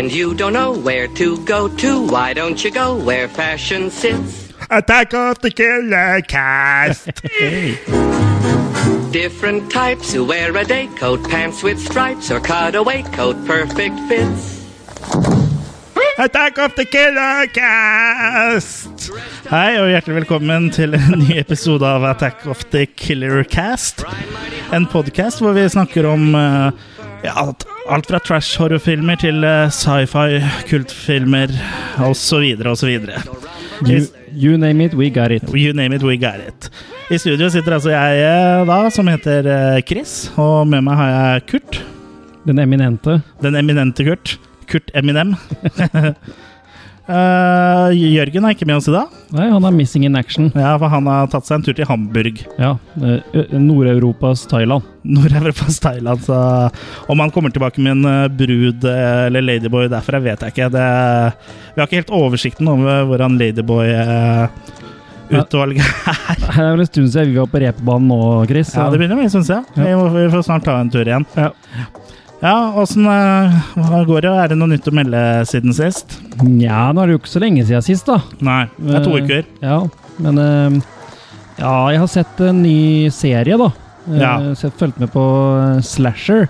and you don't know where to go to, why don't you go where fashion sits? Attack of the Killer Cast! Different types who wear a day coat, pants with stripes, or cutaway coat, perfect fits. Attack of the Killer Cast! Hei og hjertelig velkommen til en ny episode av Attack of the Killer Cast. En podkast hvor vi snakker om eh, ja, alt- fra trash-horrorfilmer til eh, sci-fi, kultfilmer osv. osv. You, you name it, we got it. You name it, we got it. I studio sitter altså jeg eh, da, som heter eh, Chris, og med meg har jeg Kurt. Den eminente. Den eminente Kurt. Kurt Eminem. Eh, Jørgen er ikke med oss i dag. Nei, han er missing in action. Ja, for han har tatt seg en tur til Hamburg. Ja, eh, Nord-Europas Thailand. Nord-Europas Thailand. Så om han kommer tilbake med en eh, brud eller ladyboy derfra, vet jeg ikke. Det, vi har ikke helt oversikten over hvordan ladyboy-utvalget er. Det er vel en stund siden vi var på reperbanen nå, Chris. Ja, det begynner å bli, en jeg. Vi, vi får snart ta en tur igjen. Ja. Ja, åssen uh, går det? Er det noe nytt å melde siden sist? Nja, nå er det jo ikke så lenge siden sist, da. Nei, det er to Eh, uker. Ja, men eh, Ja, jeg har sett en ny serie, da. Eh, Ja. Så jeg fulgte med på eh, Slasher,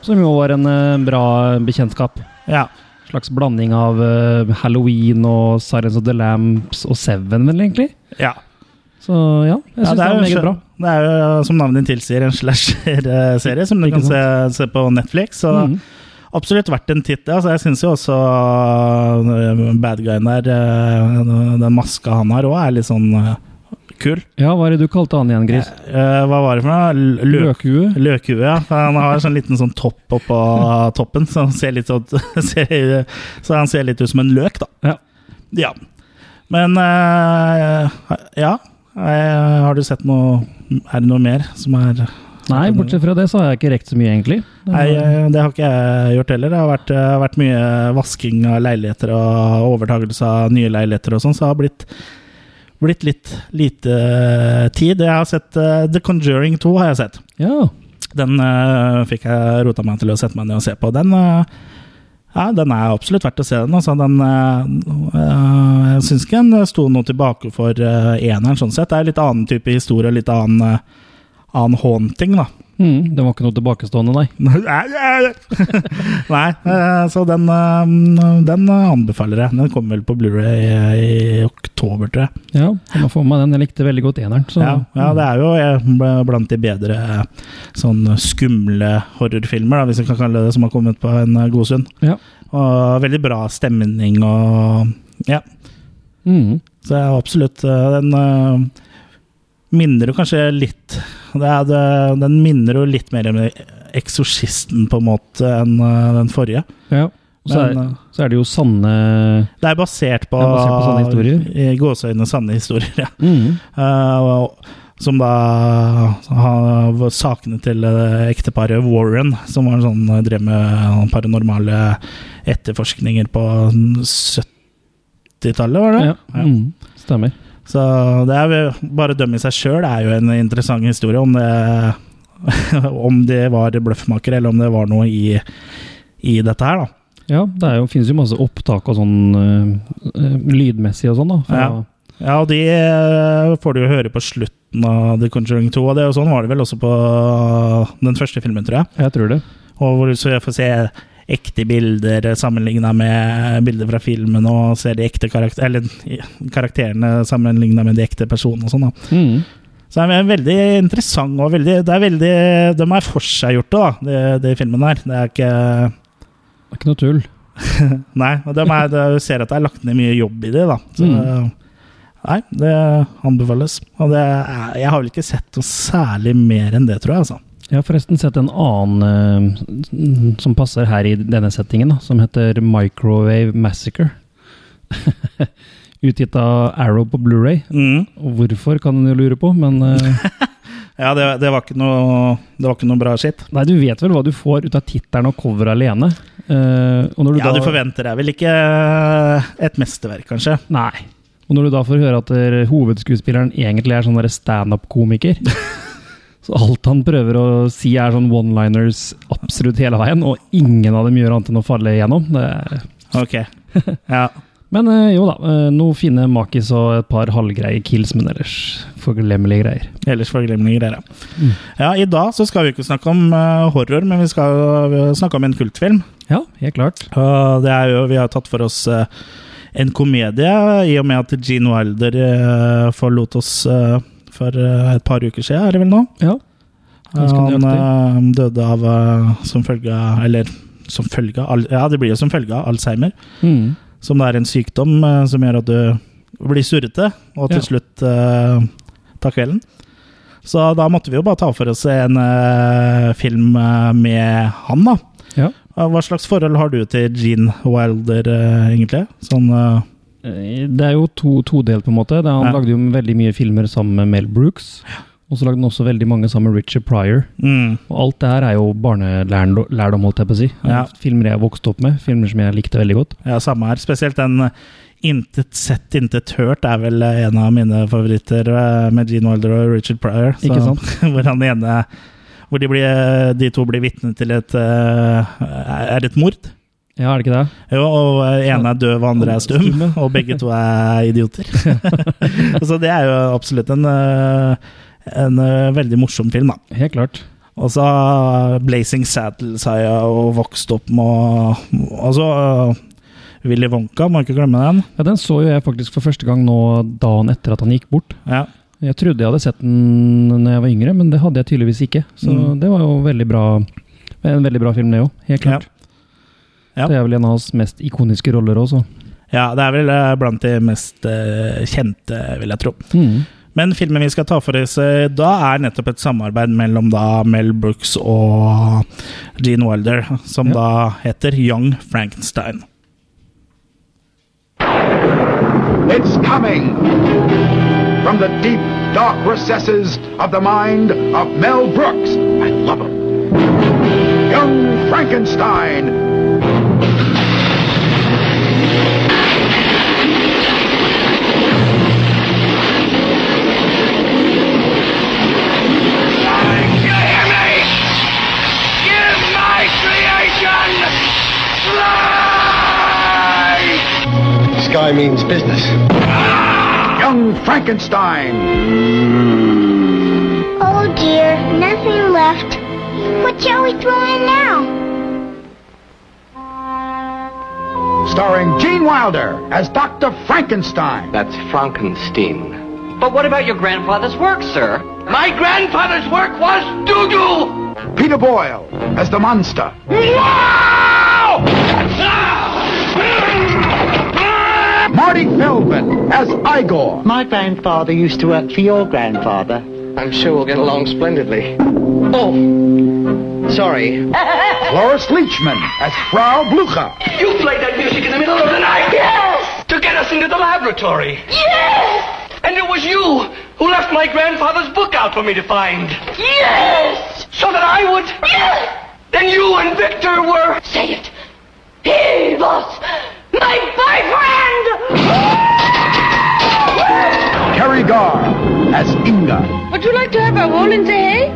som jo var en eh, bra bekjentskap. Ja. Slags blanding av eh, Halloween og Silence of the Lambs og Seven, vel, egentlig. ja. Så ja, jeg Ja, syns det, jo var meget bra. Det er jo, som navnet tilsier, en slasher-serie som du kan se, se på Netflix. Så mm. absolutt verdt en titt. Altså, jeg syns jo også uh, bad guyen der, den maska han har òg, er litt sånn kul. Ja, hva er det du kalte han igjen, Gris? Eh, hva var det for noe? Løk, Løkhue? løkhue, ja. Han har sånn liten sånn topp oppå toppen, så han ser litt, ut, ser, så han ser litt ut som en løk, da. Ja. Ja. Men eh, ja. Eh, har du sett noe Er det noe mer som er Nei, bortsett fra det så har jeg ikke rekt så mye, egentlig. Det Nei, eh, det har ikke jeg gjort heller. Det har vært, eh, vært mye vasking av leiligheter og overtakelse av nye leiligheter og sånn, så det har blitt, blitt litt lite tid. Jeg har sett uh, The Conjuring 2, har jeg sett. Ja. Den uh, fikk jeg rota meg til å sette meg ned og se på. Den, eh, ja, den er absolutt verdt å se. den. Altså, den eh, jeg syns ikke den sto noe tilbake for øh, eneren, sånn sett. Det er litt annen type historie, litt annen, øh, annen haunting, da. Mm, det var ikke noe tilbakestående, nei. Nei, nei, så den, eh, den anbefaler jeg. Den kommer vel på Blu-ray i oktober, tror jeg. Ja, jeg må få med den. Jeg likte veldig godt eneren. Så. Ja, ja, det er jo eh, blant de bedre eh, sånn skumle horrorfilmer, da, hvis jeg kan kalle det som har kommet på en eh, god stund. Ja. Og veldig bra stemning og Ja. Mm. Så absolutt eh, Den eh, minner jo kanskje litt det er det, Den minner jo litt mer om Eksorsisten, på en måte, enn eh, den forrige. ja. Så, Men, er, eh, så er det jo sanne Det er basert på, Det er basert på sanne historier. I gåseøyne sanne historier, ja. mm. Uh, som da har sakene til ekteparet Warren, som var en sånn, drev med paranormale etterforskninger på 70-tallet, var det? Ja. Mm. Stemmer. Så det er bare å dømme i seg sjøl er jo en interessant historie, om det, om det var bløffmaker, eller om det var noe i, i dette her, da. Ja, det er jo, finnes jo masse opptak og sånn eh, lydmessig og sånn, da. Ja. Ja, og de eh, får du jo høre på slutten av The Conjuring 2, og det og sånn var det vel også på den første filmen, tror jeg. Jeg tror det. Og hvor du så får se ekte bilder sammenligna med bilder fra filmen, og ser de ekte karakter eller, karakterene sammenligna med de ekte personene og sånn. Mm. Så det er veldig interessant, og veldig, det er veldig, de er forseggjorte, da, de, de filmene her. Det er ikke Det er ikke noe tull. Nei, og de er, du ser at det er lagt ned mye jobb i det, da. Så, Nei, det anbefales. Og det er, jeg har vel ikke sett noe særlig mer enn det, tror jeg. altså. Jeg har forresten sett en annen uh, som passer her i denne settingen, da, som heter Microwave Massacre. Utgitt av Arrow på Blu-ray. Mm. Hvorfor, kan en jo lure på, men uh, Ja, det, det, var noe, det var ikke noe bra skitt. Nei, du vet vel hva du får ut av tittelen og coveret alene? Uh, og du Ja, da, du forventer deg vel ikke et mesterverk, kanskje? Nei. Og når du da får høre at hovedskuespilleren egentlig er sånn standup-komiker, alt han prøver å si, er sånn one-liners absolutt hele veien, og ingen av dem gjør annet enn å falle igjennom. Er Ok. Ja. Men eh, jo da, eh, noen fine makis og et par halvgreie kills, men ellers forglemmelige greier. Ellers forglemmelige greier. ja. Mm. Ja, I dag så skal vi ikke snakke om eh, horror, men vi skal snakke om en kultfilm. Ja, helt klart. Og det er jo, vi har tatt for oss en komedie, i og med at Gene Wilder forlot oss for eh, et par uker siden, er det vel nå? Ja, Han eh, døde av eh, som følge av Eller som følge av Ja, det blir jo som følge av Alzheimer. Mm. Som det er en sykdom som gjør at du blir surrete, og til Ja. slutt tar kvelden. Så da måtte vi jo bare ta for oss en film med han, da. Ja. Hva slags forhold har du til Gene Wilder, egentlig? Sånn Det er jo to, todelt, på en måte. Det, han Ja. lagde jo veldig mye filmer sammen med Mel Brooks. Og så lagde han også veldig mange sammen med Richard Pryor. mm, Og alt det her er jo barnelærdom, holdt jeg på å si. Ja. Filmer jeg vokste opp med, filmer som jeg likte veldig godt. Ja, samme her. Spesielt den eh, Intet sett, intet hørt er vel eh, en av mine favoritter eh, med Gene Wilder og Richard Pryor. Så, Ikke sant? hvor han ene Hvor de, blir, de to blir vitne til et Er et mord? Ja, er det ikke det? Jo, og eh, ene er døv, og andre er stum. Og begge to er idioter. så det er jo absolutt en, eh, en eh, veldig morsom film, da. Helt klart. Og så Blazing Saddles har jeg vokst opp med. Og så eh, Willy Wonka, må ikke glemme den. Ja, Den så jo jeg faktisk for første gang nå dagen etter at han gikk bort. Ja. Jeg trodde jeg hadde sett den når jeg var yngre, men det hadde jeg tydeligvis ikke. Så Mm. det var jo veldig bra. En veldig bra film, det òg. Helt klart. Ja. Det er vel en av hans mest ikoniske roller også. ja, det er vel eh, blant de mest eh, kjente, vil jeg tro. Mm. Men filmen vi skal ta for oss eh, da, er nettopp et samarbeid mellom da Mel Brooks og Gene Wilder, som Ja. da heter Young Frankenstein. It's coming from the deep, dark recesses of the mind of Mel Brooks. I love him. Young Frankenstein. Business. Young Frankenstein. Oh dear, nothing left. What shall we throw in now? Starring Gene Wilder as Dr. Frankenstein. That's Frankenstein. But what about your grandfather's work, sir? My grandfather's work was doo-doo! Peter Boyle as the monster. Wow! Ah! Marty Feldman as Igor. My grandfather used to work for your grandfather. I'm sure we'll get along splendidly. Oh, sorry. Cloris Leachman as Frau Blucher. You played that music in the middle of the night? Yes! To get us into the laboratory. Yes! And it was you who left my grandfather's book out for me to find. Yes! So that I would... Yes! Then you and Victor were... Say it. He was my boyfriend! Terry Garr as Inga. Would you like to have a roll in the hay?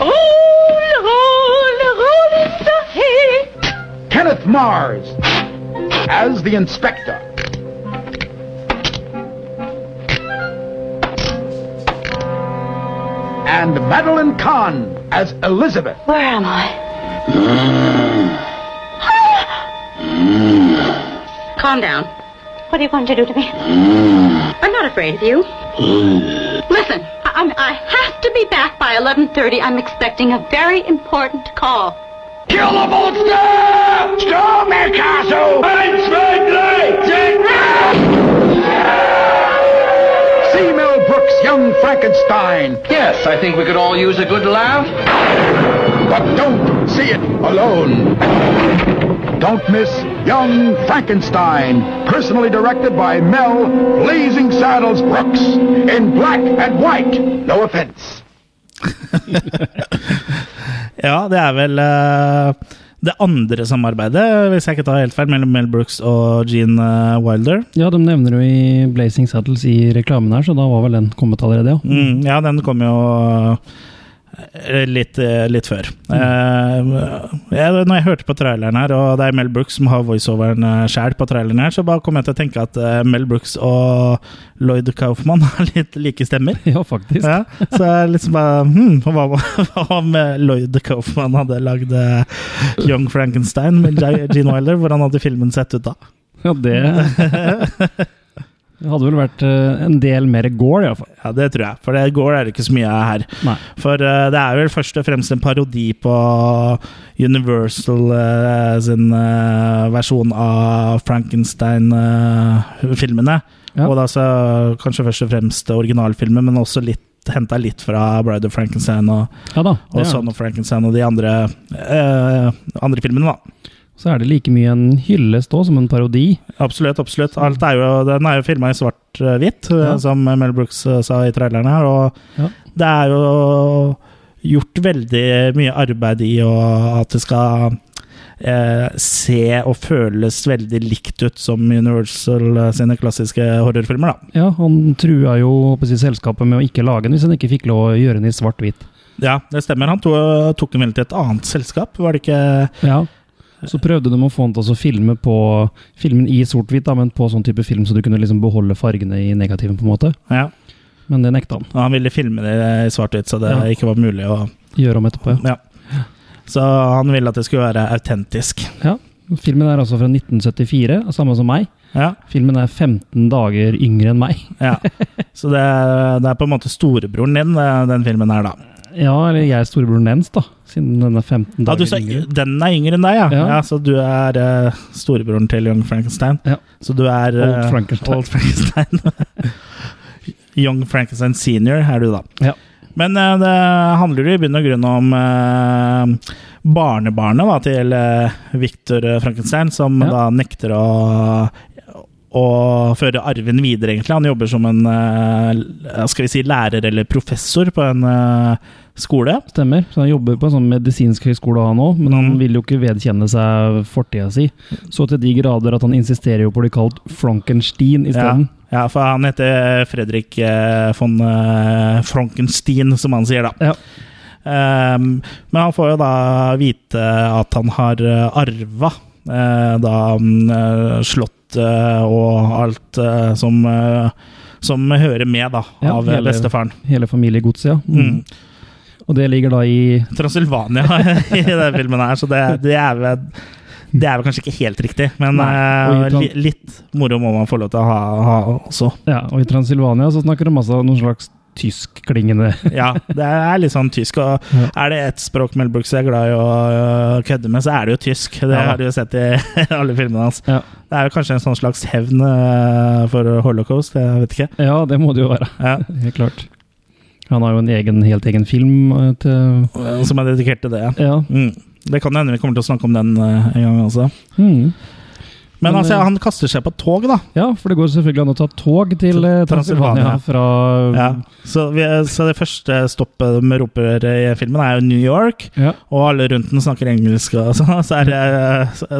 Roll, roll, roll in the hay. Kenneth Mars as the inspector. And Madeline Kahn as Elizabeth. Where am I? Mm. Calm down. What are you going to do to me? I'm not afraid of you. Listen, I, I'm, I have to be back by 11.30. I'm expecting a very important call. Kill the monster! Storm my castle! See Mel Brooks' Young Frankenstein. Yes, I think we could all use a good laugh. But don't see it alone. Don't miss Young Frankenstein, personally directed by Mel Blazing Saddles Brooks, in black and white. No offense. Ja, det er vel uh, det andre samarbeidet, hvis jeg ikke tar helt feil, mellom Mel Brooks og Gene eh, Wilder. Ja, de nevner jo i Blazing Saddles i reklamen her, så da var vel den kommet allerede, ja. Mm, ja, den kom jo eh, litt, eh, litt før. Mm. jeg, når jeg hørte på traileren her, og det er Mel Brooks som har voiceoveren sjæl på traileren her, så bare kom jeg til å tenke at eh, Mel Brooks og Lloyd Kaufman har litt like stemmer. Ja, faktisk. Ja, så jeg liksom bare hmm, Hva hva om eh, Lloyd Kaufman hadde lagd eh, Young Frankenstein med Gene Wilder? Hvordan hadde filmen sett ut da? Ja, det Det hadde vel vært eh, en del mer gore, iallfall. Ja, det tror jeg. For det går er det ikke så mye her. Nei. For uh, det er vel først og fremst en parodi på Universal uh, sin uh, versjon av Frankenstein-filmene. Ja. Og da så kanskje først og fremst originalfilmen, men også litt henta litt fra Bride of Frankenstein og, Ja da. og Son of Frankenstein og de andre, eh, andre filmene, da. Så er det like mye en hyllest òg, som en parodi. Absolutt. absolutt. Alt er jo, den er jo filma i svart-hvitt, eh, Ja. som Mel Brooks eh, sa i traileren her. Og Ja. det er jo gjort veldig mye arbeid i at det skal eh, se og føles veldig likt ut som Universal eh, sine klassiske horrorfilmer. da. Ja, han trua jo si, selskapet med å ikke lage den hvis han ikke fikk lov å gjøre den i svart-hvitt. Ja, det stemmer. Han to, tok den vel til et annet selskap, var det ikke? Ja. Så prøvde de å få han til å filme på filmen i sort-hvitt, men på sånn type film så du kunne liksom beholde fargene i negativen, på en måte. Ja. Men det nekta han. Ja, han ville filme det i svart-hvitt, så det Ja. ikke var mulig å Gjøre om etterpå, ja. Ja. Så han ville at det skulle være autentisk. ja. Filmen er altså fra 1974, samme som meg. Ja. Filmen er 15 dager yngre enn meg. Ja. Så det, det er på en måte storebroren din, eh, den filmen her, da. Ja, eller jeg er storebroren dens, da. Siden den er 15 Ja, dager du sa yngre. den er yngre enn deg, ja. ja. Ja. så du er uh, storebroren til Young Frankenstein. Ja. Så du er uh, Old Frankenstein. Old Frankenstein. Young Frankenstein senior er du, da. Ja. Men uh, det handler jo i bunn og grunn om eh, barnebarnet da, til Victor Frankenstein, som Ja. da nekter å og føre arven videre, egentlig. Han jobber som en eh, skal vi si, lærer eller professor på en eh, skole. Stemmer. Så han jobber på en sånn medisinsk høyskole, han òg, men han Mm. vil jo ikke vedkjenne seg fortida si. Så til de grader at han insisterer jo på å bli kalt Frankenstein Ja, isteden. ja, for han heter Fredrik eh, von eh, Frankenstein, som han sier, da. Ja. Um, men han får jo da vite at han har uh, arva uh, da mm, slottet uh, og alt eh, som, eh, som hører med, da, Ja, av eh, hele- bestefaren. Hele familiegodset, ja. Mm. Og det ligger da i Transylvania i den filmen her, så det, det er vel det er vel kanskje ikke helt riktig, men Nei, eh, li, litt moro må man få lov til å ha, ha også. Ja, og i Transylvania så snakker de masse noen slags tyskklingende Ja, det er litt sånn tysk. Og Ja. er det ett språk Mel Brooks er glad i å kødde med, så er det jo tysk. Det Ja. har du jo sett i alle filmene hans. Ja. Det er jo kanskje en sånn slags hevn øh, for holocaust, jeg vet ikke. Ja, det må det jo være. Ja. Helt klart. Han har jo en egen, helt egen film eh, til Som er dedikert til det. ja. Mm. Det kan hende vi kommer til å snakke om den øh, en gang også. Mm. Men, Men, altså, øh, han kaster seg på tog, da. ja, for det går selvfølgelig an å ta tog til eh, Transylvania. Fra Ja. Så, vi, så det første stoppet de roper i filmen, er jo New York. Ja. Og alle rundt den snakker engelsk, og så, så,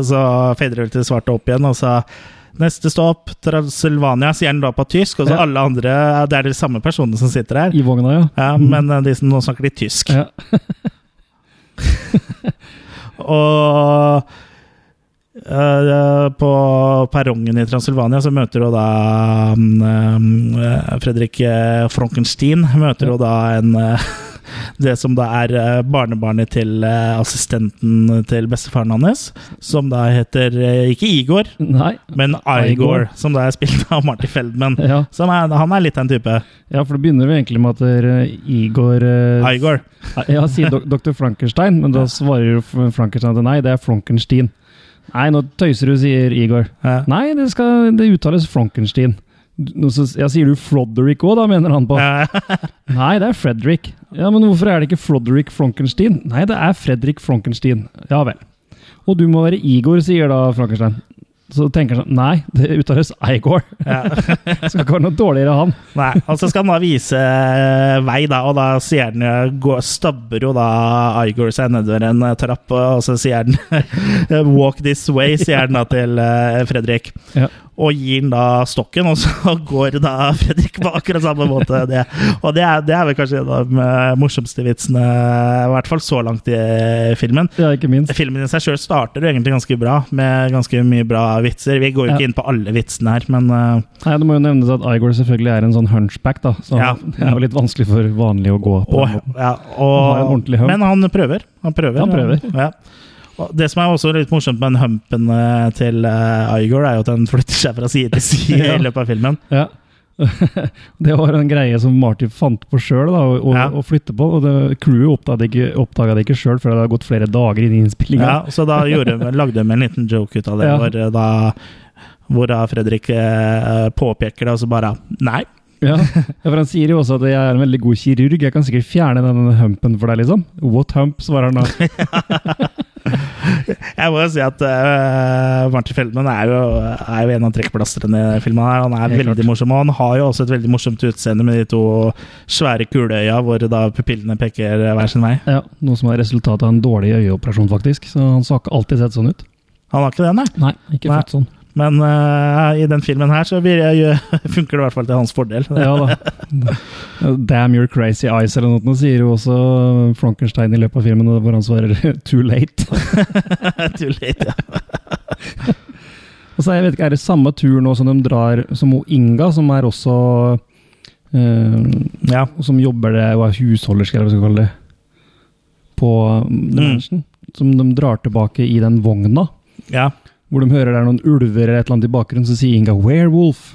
så, fader det til svarte opp igjen. Og så neste stopp, Transylvania, sier han da på tysk. Og så Ja. alle andre Det er de samme personene som sitter her. I vogna, ja. Ja, men eh, de som nå snakker de tysk. ja. Og eh, på perrongen i Transylvania så møter du da mm, eh, Fredrik eh, Frankenstein møter du da en eh, det som da er eh, barnebarnet til eh, assistenten til bestefaren hans, som da heter eh, ikke Igor, Nei. men Igor, som da er spilt av Marty Feldman. Ja. Som er, han er litt den type. ja, for det begynner jo egentlig med at eh, Igor eh, Igor. Ja, sier Dr. Frankenstein, men da svarer jo Frankenstein at nei, det er Frankenstein. Nei, nå tøyser du, sier Igor. Ja. Nei, det, skal, det uttales Frankenstein. Nå så, ja, sier du Froderick òg, da, mener han på. Nei, det er Fredrik. Ja, men hvorfor er det ikke Froderick Frankenstein? Nei, det er Fredrik Frankenstein. Ja vel. Og du må være Igor, sier da Frankenstein. Så tenker han sånn Nei, det uttales Igor. Ja. Skal ikke være noe dårligere han. Nei, og så skal han da vise eh, vei, da, og da sier han Stabber jo da Igor seg nedover en eh, trapp, og så sier han 'walk this way', sier han da til eh, Fredrik. Ja. Og gir han da stokken, og så går da Fredrik på akkurat samme måte. Det. Og det er, det er vel kanskje en av de eh, morsomste vitsene, i hvert fall så langt i filmen. Ja, ikke minst. Filmen i seg sjøl starter jo egentlig ganske bra, med ganske mye bra vitser. Vi går jo ikke Ja. inn på alle vitsene her, men uh, Nei, Det må jo nevnes at Igor selvfølgelig er en sånn hunchback, da. Så Ja. det er jo litt vanskelig for vanlige å gå på. Og, ja, og, han men han prøver. Han prøver. Han prøver. Ja. Det som er også litt morsomt med den humpen eh, til uh, Igor, er jo at den flytter seg fra side til side Ja. i løpet av filmen. Ja. det var en greie som Marty fant på sjøl, å Ja. flytte på. Og det, crewet oppdaga ikke, det ikke sjøl før det hadde gått flere dager inn i innspillinga. Ja, så da gjorde, lagde de en liten joke ut av det, Ja. hvor, eh, da, hvor da Fredrik eh, påpeker det, og så bare Nei. Ja. ja, for Han sier jo også at jeg er en veldig god kirurg, jeg kan sikkert fjerne den humpen for deg, liksom. What hump, svarer han da. Jeg må jo si at uh, Martin Feldman er jo, er jo en av trekkplasterne i filmen. her Han er veldig klart. morsom, og han har jo også et veldig morsomt utseende med de to svære kuleøya, hvor da pupillene peker hver sin vei. Ja, Noe som er resultatet av en dårlig øyeoperasjon, faktisk. Så han har ikke alltid sett sånn ut. Han har ikke det, nei. Nei, ikke Nei. født sånn. Men uh, i den filmen her så blir jeg, funker det i hvert fall til hans fordel. Ja da. Damn your crazy eyes, eller noe, sier jo også Frankenstein i løpet av filmen, hvor han svarer 'too late'. Too late, ja. Og så jeg vet ikke, Er det samme tur nå som de drar som hun Inga, som er også eh, ja. Som jobber det og er husholderske, eller hva skal vi kalle det, på um, The Mm. Som de drar tilbake i den vogna, ja. Hvor de hører det er noen ulver eller et eller annet i bakgrunnen, så sier Inga 'werewolf'.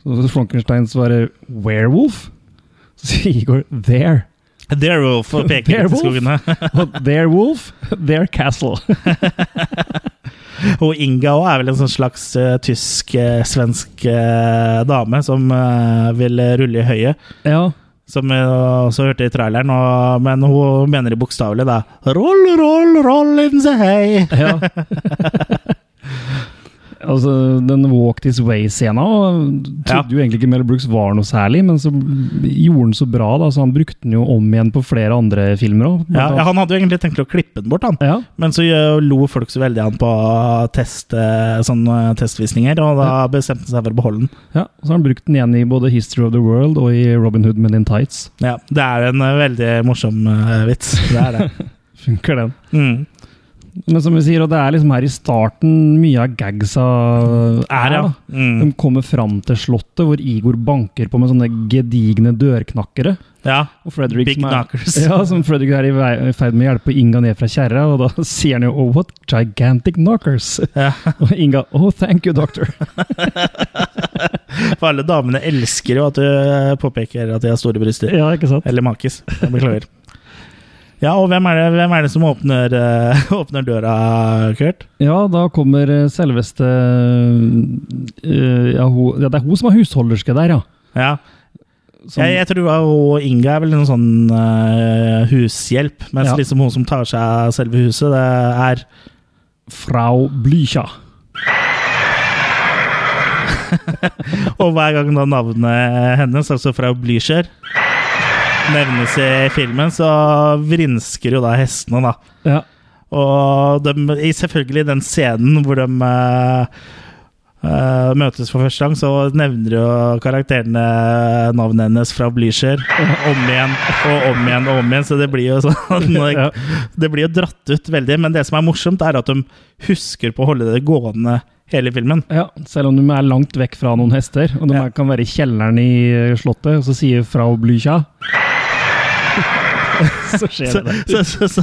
Så Frankenstein svarer 'werewolf'? Så sier Igor 'there'. Werewolf og peker til i skogene. Og 'their wolf, their castle'. Og Inga òg er vel en sånn slags uh, tysk-svensk dame som uh, vil rulle i høyet. Ja, Som jeg også hørte i traileren, og, men hun mener det bokstavelig, da. Roll, roll, roll in the hay. Ja. altså, den Walk This Way-scena trodde Ja. jo egentlig ikke Mel Brooks var noe særlig, men så gjorde den så bra, da, så han brukte den jo om igjen på flere andre filmer òg. Ja, ja, han hadde jo egentlig tenkt å klippe den bort, han. ja. Men så eh, lo folk så veldig han på test, eh, sånne testvisninger, og da bestemte han seg for å beholde den. ja. Så har han brukt den igjen i både History of the World og i Robin Hood Men in Tights. Ja, Det er en eh, veldig morsom eh, vits. Det er det. Funker den. Mm. Men som vi sier, og det er liksom her i starten mye av gagsa Er, ja. Mm. De kommer fram til slottet, hvor Igor banker på med sånne gedigne dørknakkere. ja. Og Fredrik Big som er. Ja, som Fredrik er i ferd med å hjelpe Inga ned fra kjerra, og da sier han jo oh, 'what gigantic knockers'. Ja. Og Inga 'oh, thank you, doctor'. For alle damene elsker jo at du eh, påpeker at de har store bryster. ja, ikke sant? Eller makis. Jeg beklager. Ja, og hvem er det, hvem er det som åpner, øh, åpner døra, Kurt? Ja, da kommer eh, selveste øh, ja, ho, ja, det er hun som er husholderske der, ja. Ja, Som, jeg, jeg tror hun Inga er vel en sånn øh, hushjelp, mens Ja. liksom hun som tar seg av selve huset, det er Frau Blücha. Og hver gang da navnet hennes, altså fra Blücher, nevnes i filmen, så vrinsker jo da hestene, da. Ja. Og de, i selvfølgelig den scenen hvor de uh, uh, møtes for første gang, så nevner jo karakterene navnet hennes fra Blücher om igjen og om igjen og om igjen, så det blir jo sånn Ja. Det blir jo dratt ut veldig, men det som er morsomt, er at de husker på å holde det gående hele filmen. ja, selv om de er langt vekk fra noen hester, og de Ja. kan være i kjelleren i eh, slottet, og så sier Frau Blücha Så skjer det så, så, så,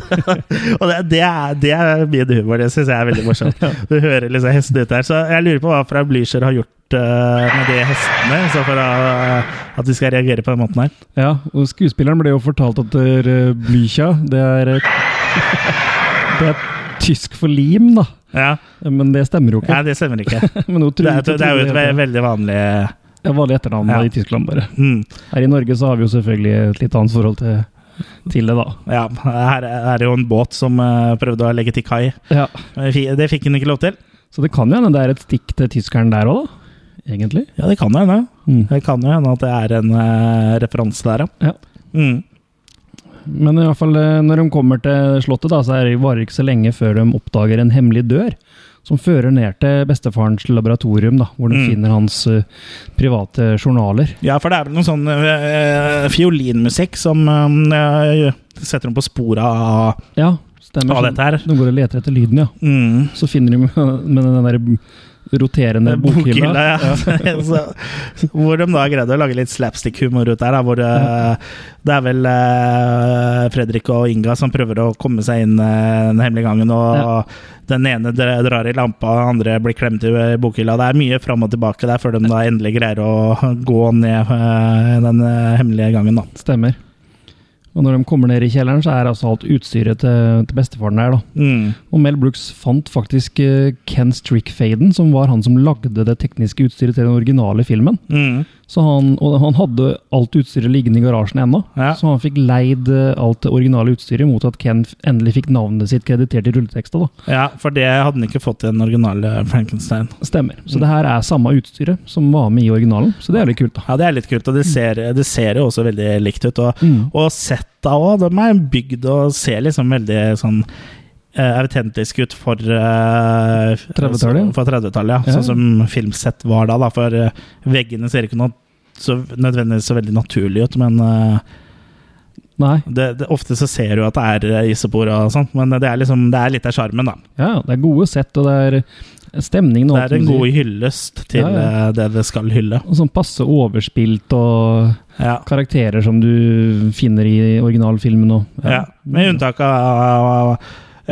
og det, det, er, det er min humor. Det syns jeg er veldig morsomt. Du hører liksom hestene ut der. Så jeg lurer på hva fra Blücher har gjort eh, med de hestene, så for uh, at de skal reagere på den måten her. Ja, og skuespilleren ble jo fortalt at uh, Blücha, det er et- Det er tysk for lim, da. Ja, Men det stemmer jo ikke. Nei, det stemmer ikke. Men hun Det er, det er jo et veldig vanlig vanlig etternavn Ja. i Tyskland, bare. mm, Her i Norge så har vi jo selvfølgelig et litt annet forhold til, til det, da. Ja, her er det jo en båt som eh, prøvde å legge til kai. Ja. Det fikk han ikke lov til. Så det kan jo hende det er et stikk til tyskeren der òg. Egentlig. Ja, det kan jo hende. Mm. Det kan jo hende at det er en uh, referanse der, ja. Ja. Mm. Men i hvert fall eh, når de kommer til slottet, da, så er det varer det ikke så lenge før de oppdager en hemmelig dør. Som fører ned til bestefarens laboratorium, da, hvor de Mm. finner hans uh, private journaler. Ja, for det er vel noe sånn uh, fiolinmusikk som uh, setter dem på sporet av, Ja, stemmer. av dette her. De går og leter etter lyden, ja. Mm. Så finner de med den der roterende bokhylla. ja. så, hvor de da greide å lage litt slapstick-humor ut der. Da, hvor uh, det er vel uh, Fredrik og Inga som prøver å komme seg inn uh, den hemmelige gangen, og den ene drar i lampa, den andre blir klemt i bokhylla. Det er mye fram og tilbake der før de da endelig greier å gå ned den hemmelige gangen. da. Stemmer. Og når de kommer ned i kjelleren, så er altså alt utstyret til, til bestefaren der. da. Mm. Og Mel Brooks fant faktisk eh, Ken Strickfaden, som var han som lagde det tekniske utstyret til den originale filmen. Mm. Så han, og han hadde alt utstyret liggende i garasjen ennå, Ja. så han fikk leid eh, alt det originale utstyret mot at Ken endelig fikk navnet sitt kreditert i rulleteksta. da. Ja, for det hadde han ikke fått i den originale Frankenstein. Stemmer. Så det her er samme utstyret som var med i originalen, så det er litt kult. da. Ja, det er litt kult, og det ser, det ser jo også veldig likt ut. Og, Mm. og setta òg, de er bygd og ser liksom veldig sånn autentisk ut for uh, 30-tallet, 30-tallet, ja. Ja. Sånn som filmsett var da. da for eh, veggene ser ikke noe så nødvendigvis så veldig naturlig ut, men eh, Nei, det, det, ofte så ser du at det er eh, isopor og sånt, men det er liksom Det er litt av sjarmen, da. ja, det er gode sett, og det er stemningen og Det er en god hyllest til Ja, ja. eh, det det skal hylle. Og sånn passe overspilt og Ja. karakterer som du finner i originalfilmen. òg. Ja, Med unntak av eh,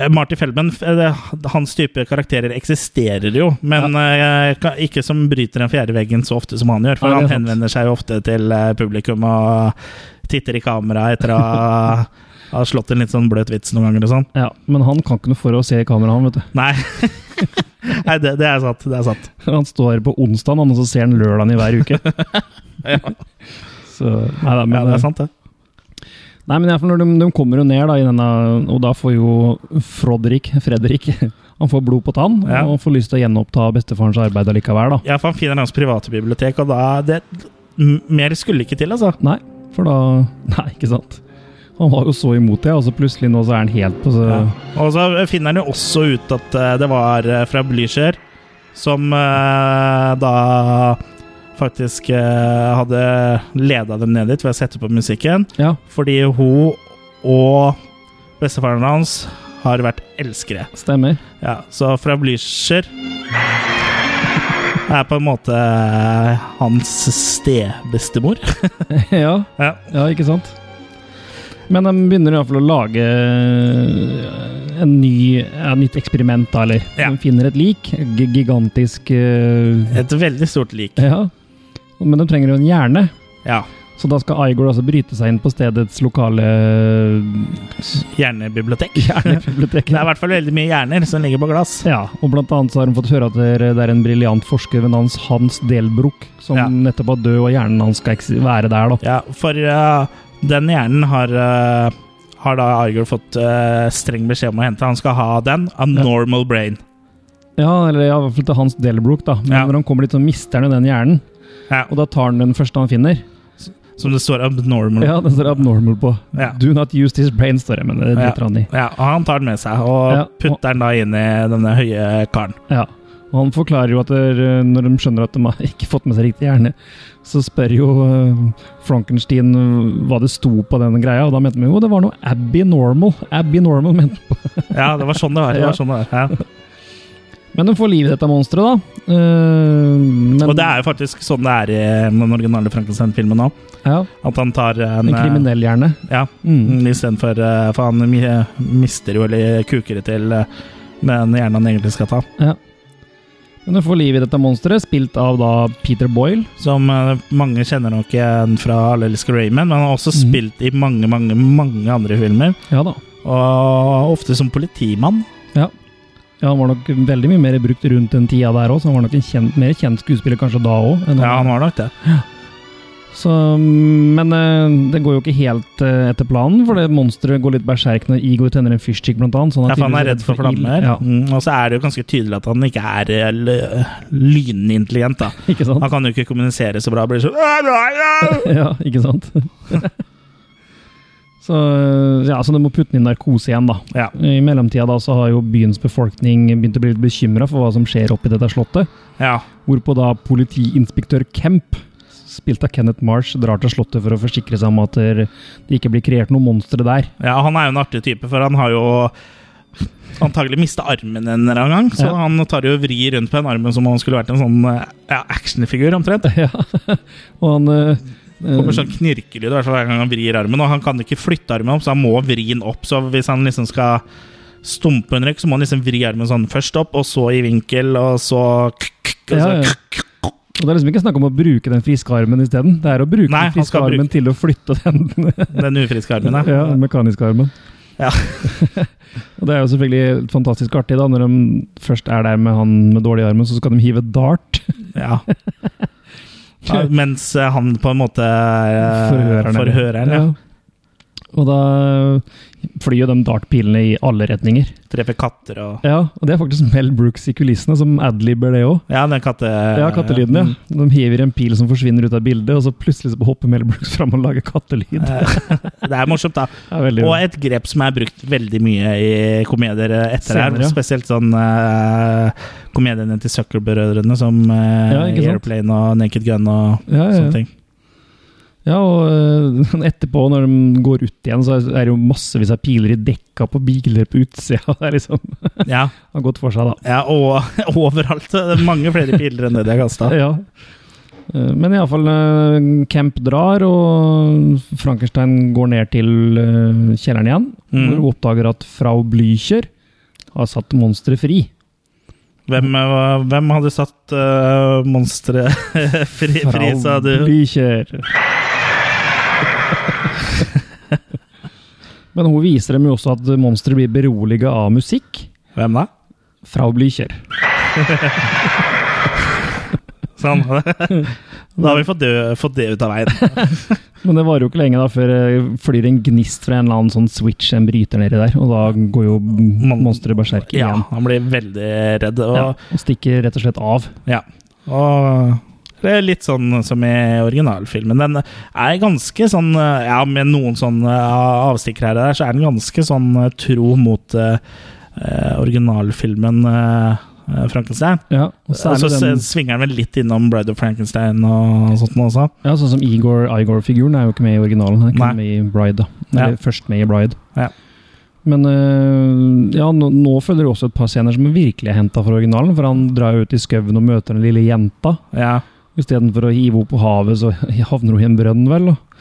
Marty Feldman. eh, Hans type karakterer eksisterer jo, men ja. ikke som bryter den fjerde veggen så ofte som han gjør. For Ja, han er henvender seg jo ofte til eh, publikum og titter i kamera etter å ha, slått en litt sånn bløt vits noen ganger og sånn. Ja, men han kan ikke noe for å se i kameraet, han, vet du. Nei, Nei det, det er sant. Det er sant. Han står på onsdag, og så ser han lørdagen i hver uke. Så, nei, da, men, Ja, det er sant, det. Nei, men når de, de kommer jo ned da, i denne, og da får jo Frodrik, Fredrik han får blod på tann, Ja. og får lyst til å gjenoppta bestefarens arbeid allikevel. da. Ja, for han finner hans private bibliotek, og da det, Mer skulle ikke til, altså. Nei, for da Nei, ikke sant. Han var jo så imot det, og så plutselig nå så er han helt på så, Ja. Og så finner han jo også ut at eh, det var eh, fra Blücher som eh, da faktisk eh, hadde leda dem ned dit ved å sette på musikken. Ja, Fordi hun og bestefaren hans har vært elskere. stemmer. Ja, så fra Blücher er på en måte eh, hans stebestemor. ja, ja. ja, ikke sant? Men de begynner iallfall å lage eh, en ny, et nytt eksperiment, da, eller? Ja. De finner et lik. Gigantisk uh... Et veldig stort lik. Ja. Men de trenger jo en hjerne. Ja. Så da skal Igor altså bryte seg inn på stedets lokale Hjernebibliotek. hjernebibliotek. Det er i hvert fall veldig mye hjerner som ligger på glass. Ja, og blant annet så har de fått høre at det er- en briljant forsker ved navn Hans Delbruck som Ja. nettopp er død, og hjernen hans skal være der, da. Ja, for uh, den hjernen har, uh, har da Igor fått uh, streng beskjed om å hente. Han skal ha den. A normal brain. Ja, eller i hvert fall til Hans Delbruck, da. Men Ja. når han kommer dit, så mister han jo den hjernen. Ja, Og da tar han den første han finner. som det står abnormal. Ja, det står abnormal på. Ja. Do not use this brain, står det, men det driter han i. Ja, og han tar den med seg og Ja, putter den da inn i denne høye karen. Ja. Og han forklarer jo at der, når de skjønner at de har ikke fått med seg riktig hjerne, så spør jo eh, Frankenstein eh, hva det sto på den greia, og da mente de jo det var noe Abbey Normal. Abbey Normal mente på. Ja, det var sånn det var. Det var, sånn det var. Ja. Men de får liv i dette monsteret, da. Uh, men, Og det er jo faktisk sånn det er i den originale Frankenstein-filmen òg. ja, At han tar en, en kriminell hjerne. Ja, Mm. istedenfor uh, For han mister jo eller kuker det til eh, den hjernen han egentlig skal ta. Ja. Men du får liv i dette monsteret, spilt av da Peter Boyle. Som eh, mange kjenner nok igjen fra Alle elsker Raymond, men han har også mm. spilt i mange, mange mange andre filmer. Ja da. Og ofte som politimann. Ja. Ja, han var nok veldig mye mer brukt rundt den tida der òg, så han var nok en kjent, mer kjent skuespiller kanskje da òg. Ja, han var nok det. Så, men eh, det går jo ikke helt eh, etter planen, for det monsteret går litt berserk når Igor tenner en fyrstikk, blant annet. Sånn Ja, for han er redd for flammer. Ja, Mm, og så er det jo ganske tydelig at han ikke er eh, lynintelligent. da. Han kan jo ikke kommunisere så bra. Blir sånn ja, ikke sant? så, ja, så du må putte den i narkose igjen, da. Ja. I mellomtida da, så har jo byens befolkning begynt å bli litt bekymra for hva som skjer oppi dette slottet. ja. Hvorpå da politiinspektør Kemp, spilt av Kenneth Marsh, drar til slottet for å forsikre seg om at det ikke blir kreert noen monstre der. Ja, han er jo en artig type, for han har jo antagelig mista armen en eller annen gang. Så Ja. han tar jo og vrir rundt på den armen som om han skulle vært en sånn eh, ja, actionfigur, omtrent. ja. Og han eh, Det kommer sånn knirkelyd hver gang han vrir armen, og han kan ikke flytte armen opp, så han må vri den opp. Så hvis han liksom skal stumpe en røyk, så må han liksom vri armen sånn først opp, og så i vinkel, og så og så Ja, ja. Og det er liksom ikke snakk om å bruke den friske armen isteden. Det er å bruke Nei, den friske armen bruke- til å flytte den Den ufriske armen, ja. ja, den mekaniske armen. Ja. og det er jo selvfølgelig fantastisk artig, da, når de først er der med han med dårlig armen, så skal de hive dart. ja. Ja mens eh, han på en måte er Forhøreren. forhøreren ja. Og da flyr jo de dartpilene i alle retninger. Treffer katter og Ja, og det er faktisk Mel Brooks i kulissene som adliber det òg. Ja, den katte... Ja, kattelyden, ja. De hiver en pil som forsvinner ut av bildet, og så plutselig så hopper Mel Brooks fram og lager kattelyd. Eh, Det er morsomt, da. Ja, Og et grep som er brukt veldig mye i komedier etter her. Senere, her, Spesielt sånn uh, komediene til Zucker-brødrene, som uh, Ja. Airplane og Naked Gun og Ja, ja. sånne ting. Ja, og øh, etterpå, når de går ut igjen, så er det jo massevis av piler i dekka på biler på utsida. Det er liksom Ja, har gått for seg, da. ja og overalt. Det er mange flere piler enn det de har kasta. Ja. Eh, Men iallfall Camp drar, og Frankenstein går ned til kjelleren igjen. Mm. Hvor hun oppdager at frau Blücher har satt monsteret fri. Hvem, eh, hvem hadde satt uh, monsteret fri, fri, sa du? Blücher. Men hun viser dem jo også at monsteret blir beroliget av musikk. Hvem da? Frau Blücher. Sånn. Da har vi fått det, fått det ut av veien. Men det varer jo ikke lenge da før det flyr en gnist fra en eller annen sånn switch, en bryter nedi der, og da går jo monsteret berserk Ja, igjen. han blir veldig redd. Og, Ja, og stikker rett og slett av. Ja. Og det er litt sånn som i originalfilmen. Den er ganske sånn Ja, med noen sånne avstikkere her og der, så er den ganske sånn tro mot eh, eh, originalfilmen eh, eh, Frankenstein. Ja, og så altså, den, svinger den vel litt innom Bride of Frankenstein og sånt også. ja, sånn som Igor Igor-figuren er jo ikke med i originalen, han er ikke Nei. med i Bride. da. Eller Ja. først med i Bride. Ja. Men øh, ja, nå, nå følger det også et par scener som virkelig er henta fra originalen, for han drar jo ut i skauen og møter den lille jenta. Ja. Istedenfor å hive henne på havet, så havner hun i en brønn, vel? Og.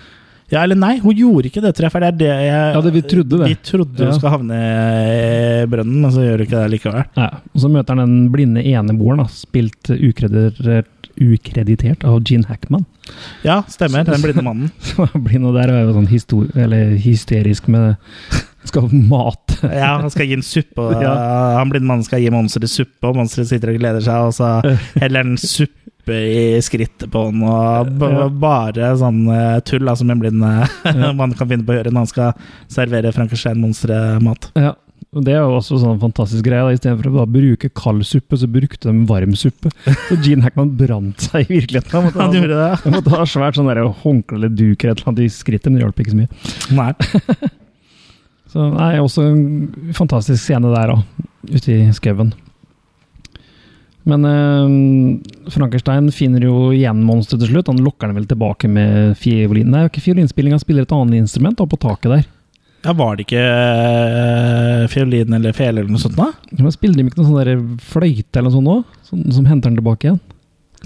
ja, eller nei, hun gjorde ikke det. For det er det jeg Ja, det vi trodde det. Vi trodde hun Ja. skal havne i brønnen, men så gjør hun ikke det likevel. Ja, og så møter han den blinde eneboeren, spilt ukreditert, ukreditert av Gene Hackman. Ja, stemmer. Den blinde mannen. Er blind, og der er jo sånn eller hysterisk med Skal mat. Ja, han skal gi en suppe, Ja. han blinde mannen skal gi monsteret suppe, og monsteret sitter og gleder seg, og så heller han suppe i skrittet på han, og bare sånn eh, tull da, som en blind man kan finne på å gjøre når han skal servere Frankenstein-monsteret mat. Ja, og Det er jo også sånn fantastisk greie. da, Istedenfor å bruke kald suppe, så brukte de varm suppe. Så Gene Hackman brant seg i virkeligheten. Han måtte, Han gjorde det. han måtte ha svært sånn håndkle eller duk eller annet i skrittet, men det hjalp ikke så mye. Nei. Så nei, også en fantastisk scene der òg, ute i skauen. Men eh, Frankenstein finner jo igjen monsteret til slutt. Han lokker den vel tilbake med fiolin. Nei, ikke fiolinspilling, han spiller et annet instrument da, på taket der. Ja, var det ikke øh, fiolin eller fele eller noe sånt da? Men spiller de ikke noe sånn der fløyte eller noe sånt òg, som, som henter den tilbake igjen?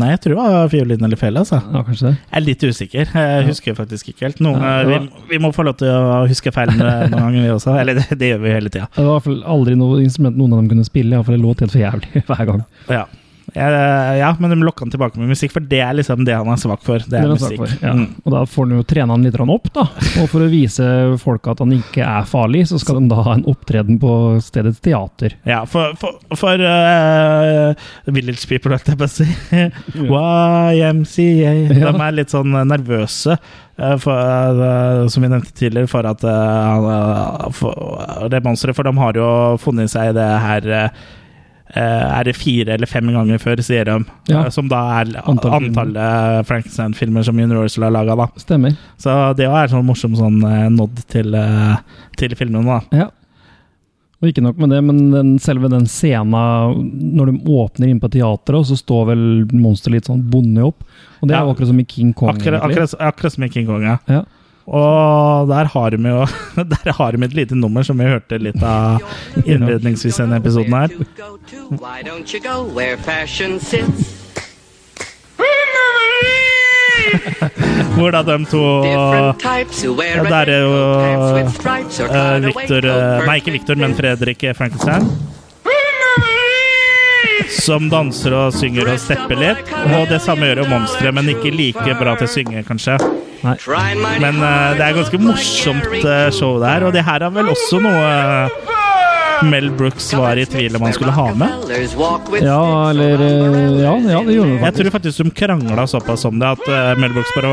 Nei, jeg tror det var fiolin eller fele, altså. Ja, kanskje det. Jeg er litt usikker. Jeg husker faktisk ikke helt. Noen, Ja, var... vi, vi må få lov til å huske feil noen ganger, vi også. Eller det, det gjør vi hele tida. Det var i hvert fall aldri noe instrument noen av dem kunne spille, iallfall det låt helt for jævlig hver gang. Ja. Eh, ja, men de lokka han tilbake med musikk, for det er liksom det han er svak for. Det Det er er han svak musikk. for, ja. Mm. Og da får han jo trene han litt opp, da. Og for å vise folk at han ikke er farlig, så skal de da ha en opptreden på stedets teater. Ja, for, for, for uh, Village People, holdt jeg på å si. YMCA. De er litt sånn nervøse, eh, for, eh, som vi nevnte tidligere, for at for, det monsteret For de har jo funnet seg i det her er det fire eller fem ganger før, sier de. Ja. Eh, Som da er Antall antallet Frankenstein-filmer som Universal har laga, da. Stemmer. Så det er sånn morsom sånn eh, nod til, eh, til filmene, da. Ja. Og ikke nok med det, men den, selve den scena når de åpner inn på teatret, så står vel monsteret litt sånn bonde opp. Og det er Ja. jo akkurat som i King Kong. Akkurat, akkurat, akkurat som i King Kong, ja. Ja. Og der har vi jo Der har vi et lite nummer som vi hørte litt av innledningsvis i denne episoden her. Hvor da de to Ja, der er jo cutaway Victor eh, Nei, ikke Victor, men Fredrik Frankenstein. Som danser og synger og stepper litt. Og det samme gjør jo Monstre, men ikke like bra til å synge, kanskje. Mighty Men uh, det er ganske morsomt uh, show det her, og det her er vel også noe uh, Mel Brooks var i tvil om han skulle ha med. Ja, eller Ja, ja det gjorde de Jeg tror faktisk de krangla såpass om det at Mel Brooks bare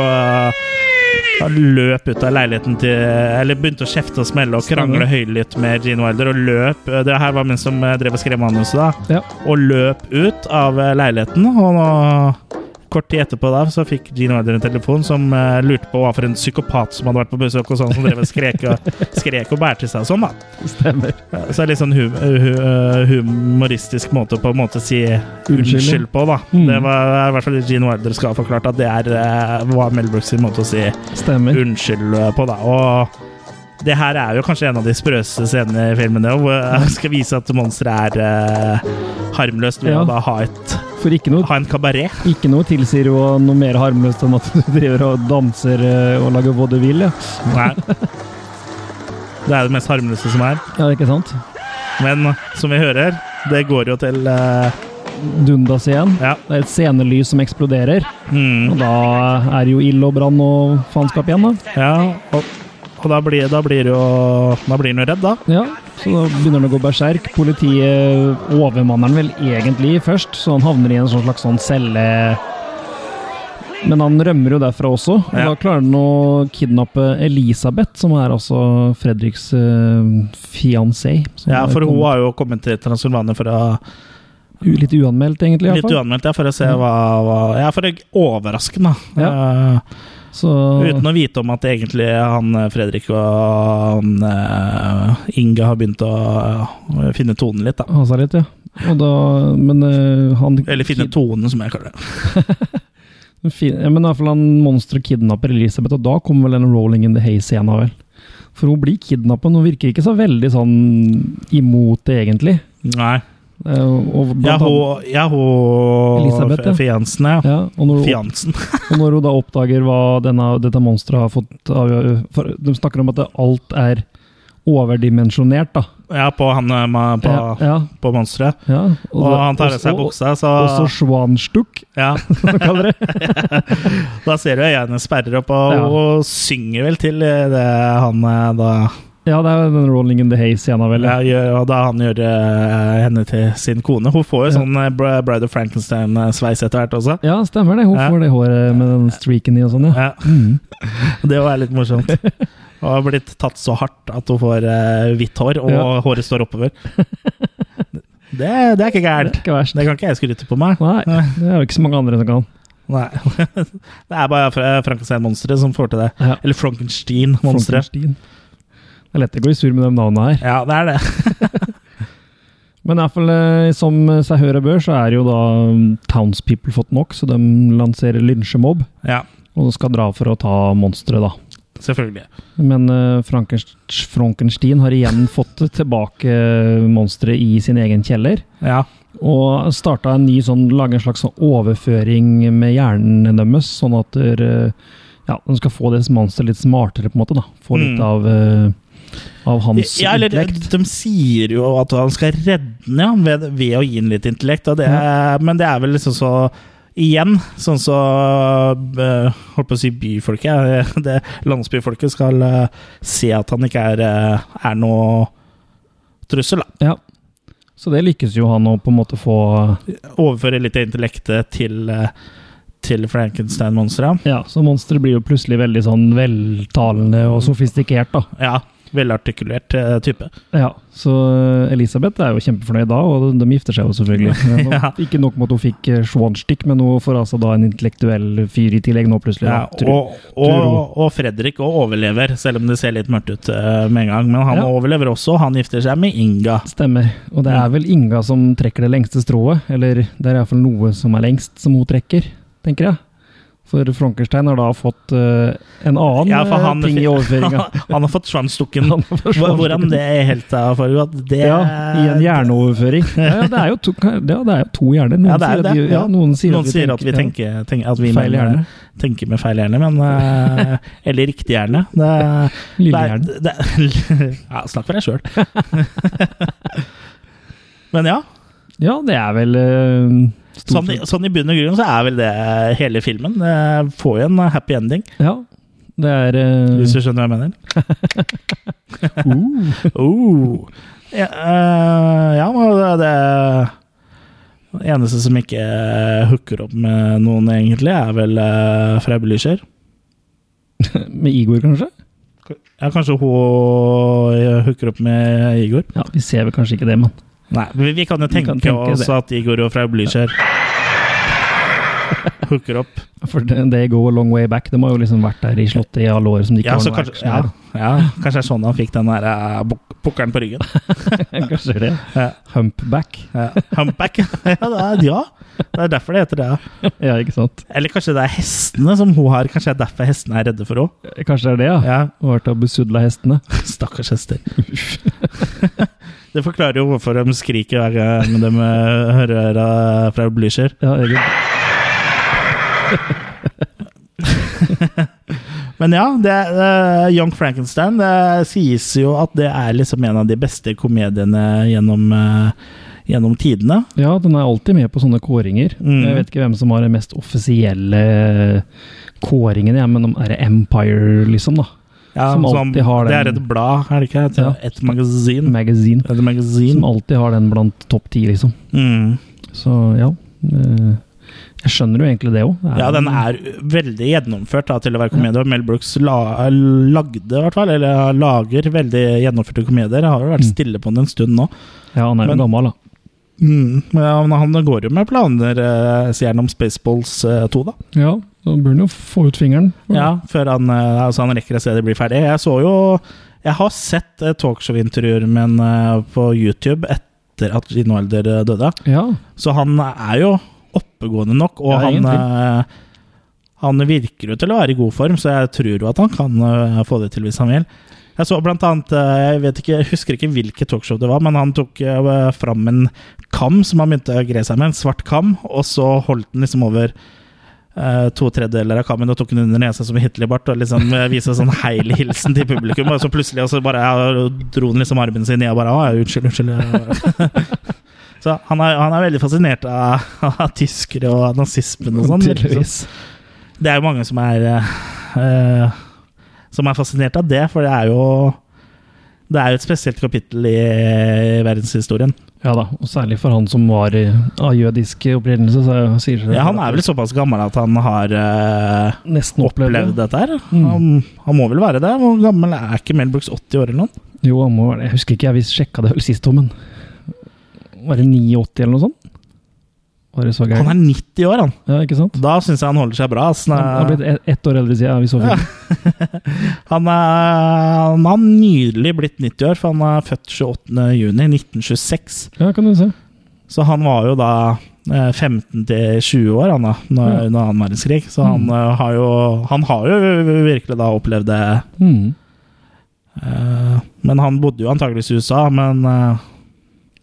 uh, løp ut av leiligheten til Eller begynte å kjefte og smelle og krangle høylytt med Gene Wilder og løp Det her var mens de drev og skrev manuset, da. Ja. Og løp ut av leiligheten. Og nå, kort tid etterpå da, så fikk Gene Wilder en telefon som uh, lurte på hva for en psykopat som hadde vært på besøk og sånn, som drev og skrek og, skrek og bærte seg og sånn, da. Stemmer. Så det er litt sånn hum uh, humoristisk måte på en måte å si Unnskyld, på, da. Mm. Det var i hvert fall Gene Wilder skal ha forklart at det er, eh, var Mel Brooks sin måte å si Stemmer. unnskyld eh, på, da. Og det her er jo kanskje en av de sprøeste scenene i filmen, hvor jeg skal vise at monsteret er eh, harmløst ved Ja. å da ha, et, For ikke noe, ha en kabaret. ikke noe tilsier jo noe mer harmløst enn at du driver og danser eh, og lager vaudeville. Nei. Det er det mest harmløse som er. ja, ikke sant? Men som vi hører, det går jo til uh... Dundas igjen. Ja. Det er et scenelys som eksploderer. mm, Og da er det jo ild og brann og faenskap igjen, da. Ja, og, og da blir, da blir jo Da blir han jo redd, da. Ja, så da begynner han å gå berserk. Politiet overmanner han vel egentlig først, så han havner i en sånn slags sånn celle... Men han rømmer jo derfra også, og Ja. da klarer han å kidnappe Elisabeth, som er altså Fredriks uh, fiancé. Ja, for hun har jo kommet til Transylvania for å Litt uanmeldt, egentlig. i Litt fall. uanmeldt, ja, for å se hva, hva Ja, for det er overraskende. Ja. Eh, Så, uten å vite om at egentlig han eh, Fredrik og han uh, Inge har begynt å uh, finne tonen litt, da. Ha seg litt, ja. Og da, men uh, han Eller finne tonen, som jeg kaller det. Fin, ja, men i hvert fall han monsteret kidnapper Elisabeth, og da kommer vel den Rolling in the Hay-scena, vel. For hun blir kidnappet, men hun virker ikke så veldig sånn imot det, egentlig. Nei. Eh, Ja, hun, ja, Elisabeth, ja. Fiansen, ja. ja, og, når hun, og når hun da oppdager hva denne, dette monsteret har fått for De snakker om at alt er overdimensjonert, da. Ja, på han eh, på, Ja, ja, på monsteret. ja. Og og, han tar av seg buksa, så Også Schwanstuck, ja. kaller det. Da ser du øynene sperrer opp, og hun synger vel til det han eh, da Ja, det er den Rolling in the Haze-scena, vel. Ja, da han gjør uh, henne til sin kone. Hun får jo Ja. sånn uh, Bride of Frankenstein-sveis etter hvert også. Ja, stemmer det. Hun Ja. får det håret med den streaken i og sånn, ja. Mm. Det var litt morsomt. Hun har blitt tatt så hardt at hun får uh, hvitt hår, og håret står oppover. Det, det er ikke Det er gærent. verst. Det kan ikke jeg skryte på meg. Nei, det er jo ikke så mange andre som kan. Nei. Det er bare Frankenstein-monsteret som får til det. Eller Frankenstein-monsteret. Frankenstein. Det er lett å gå i sur med de navnene her. Ja, det er det. Men i hvert fall, eh, som seg hør og bør, så er jo da um, townspeople fått nok, så de lanserer lynsjemobb Ja, og skal dra for å ta monsteret, da. selvfølgelig. Men uh, Frankenstein har igjen fått tilbake eh, monsteret i sin egen kjeller. Ja. Og starta en ny sånn, lage en slags overføring med hjernen deres, sånn at eh, Ja, de skal få det monsteret litt smartere, på en måte. da. Få litt Mm. av, eh, av hans Ja, eller intellekt. de sier jo at han skal redde den ja, ved, ved å gi den litt intellekt, det er, men det er vel liksom så Igjen, sånn så uh, Holdt på å si byfolket. Det, landsbyfolket skal uh, se at han ikke er, uh, er noe trussel. da. Ja. Så det lykkes jo han å på en måte få Overføre litt av intellektet til, til Frankenstein-monsteret. Ja, så monsteret blir jo plutselig veldig sånn veltalende og sofistikert, da. Ja, velartikulert eh, type. Ja, så eh, Elisabeth er jo kjempefornøyd da, og de gifter seg jo selvfølgelig. Ja. Ikke nok med at hun fikk eh, Schwanstick, men hun får altså da en intellektuell fyr i tillegg nå plutselig. Ja, og, og, og Fredrik òg overlever, selv om det ser litt mørkt ut med en gang. Men han Ja. overlever også, han gifter seg med Inga. Stemmer. Og det er vel Inga som trekker det lengste strået, eller det er iallfall noe som er lengst som hun trekker, tenker jeg. For Frankenstein har da fått uh, en annen Ja, eh, han, ting i overføringa. han har fått svansstukken. Han har fått Hvor- Hvordan det er helt av foregått, det Ja, i en hjerneoverføring. Ja, det er jo to, det er jo to hjerner. Noen Ja, det er sier at det. vi, ja, noen sier Noen at vi sier at vi tenker, tenker, tenker at vi Feil hjerne. tenker med feil hjerne, men uh, Eller riktig hjerne. Det, er- det- Ja, snakk for deg sjøl. men ja. Ja, det er vel stort Sånn, i- sånn i bunn og grunn så er vel det hele filmen. Det får jo en happy ending, Ja, det er uh... hvis du skjønner hva jeg mener. uh, uh. Ja, uh, ja men det, det eneste som ikke hooker opp med noen, egentlig, er vel uh, Frau Blücher. Med Igor, kanskje? Ja, kanskje hun hooker opp med Igor? Ja, Vi ser vel kanskje ikke det, men Nei, vi, vi kan jo tenke, kan tenke oss det. at Igor og Frau Blücher hooker opp. For det, det go a long way back. De har jo liksom vært der i slottet i alle år som de ikke Ja, har så noe kanskje, ja, ja, kanskje det er sånn han fikk den der uh, pukkelen på ryggen. kanskje det. Ja. Humpback. Ja. Humpback. ja, det er, ja, det er derfor det heter det. ja. Ja, ikke sant? Eller kanskje det er hestene som hun har. Kanskje det er derfor hestene er redde for henne. Kanskje det er det, ja. Ja. Hun har vært og besudla hestene. Stakkars hester. Det forklarer jo hvorfor de skriker hver gang de eh, hører øra fra Blücher. Ja. Men ja, det eh, Young Frankenstein det sies jo at det er liksom en av de beste komediene gjennom, uh, gjennom tidene. Ja, den er alltid med på sånne kåringer. Mm. Jeg vet ikke hvem som har den mest offisielle kåringen, ja, men om er det Empire, liksom, da. Ja, Som alltid har Det er et blad, er det ikke? Et, Ja. et magasin. Magazine. Et magasin. Som alltid har den blant topp ti, liksom. Mm. Så ja. eh, Jeg skjønner jo egentlig det òg. Ja, den er veldig gjennomført da, til å være komedie. Ja. Mel Brooks la, lagde, i hvert fall, eller lager veldig gjennomførte komedier. Jeg har jo vært Mm. stille på den en stund nå. Ja, han er jo gammel, da. Mm, men han går jo med planer, eh, sier han, om Spaceballs eh, 2, da. Ja, da bør han jo få ut fingeren. Ja, før han, eh, altså han rekker å se det blir ferdig. Jeg så jo Jeg har sett eh, talkshow-intervjuer med han eh, på YouTube etter at Gino Wilder eh, døde. Ja. Så han er jo oppegående nok, og Ja, han Han virker jo til å være i god form, så jeg tror jo at han kan få det til hvis han vil. Jeg så blant annet Jeg vet ikke, jeg husker ikke hvilket talkshow det var, men han tok fram en kam som han begynte å greie seg med, en svart kam, og så holdt den liksom over eh, to tredjedeler av kammen og tok den under nesa som Hitlerbart og liksom uh, viste sånn heilhilsen til publikum. Og så plutselig og så bare ja, dro den liksom armen sin ned og bare Å, unnskyld, unnskyld. så han er, han er veldig fascinert av, av tyskere og nazismen og sånn. Det er jo mange som er eh, eh, Som er fascinert av det, for det er jo Det er jo et spesielt kapittel i verdenshistorien. Ja da, og særlig for han som var eh, av jødisk opprinnelse, så sier det Ja, han er vel såpass gammel at han har uh, nesten opplevd opplevd det. dette her. Mm. Han, han må vel være det? Hvor gammel er ikke Mel Brooks? 80 år eller noe? Jo, han må være det. Jeg husker ikke, jeg sjekka det vel sist, men Var det 89 eller noe sånt? Var det så gærent? Han er 90 år, han. Ja, ikke sant? Da syns jeg han holder seg bra. ass. Han har blitt ett år eldre siden vi så Ja. Han han har nylig blitt 90 år, for han er født 28. juni 1926. Ja, kan du se. Så han var jo da eh, 15 til 20 år han da, når- Ja. under annen verdenskrig. Så han, Mm. eh, har jo, han har jo virkelig da opplevd det. Mm. eh, Men han bodde jo antakeligvis i USA, men eh,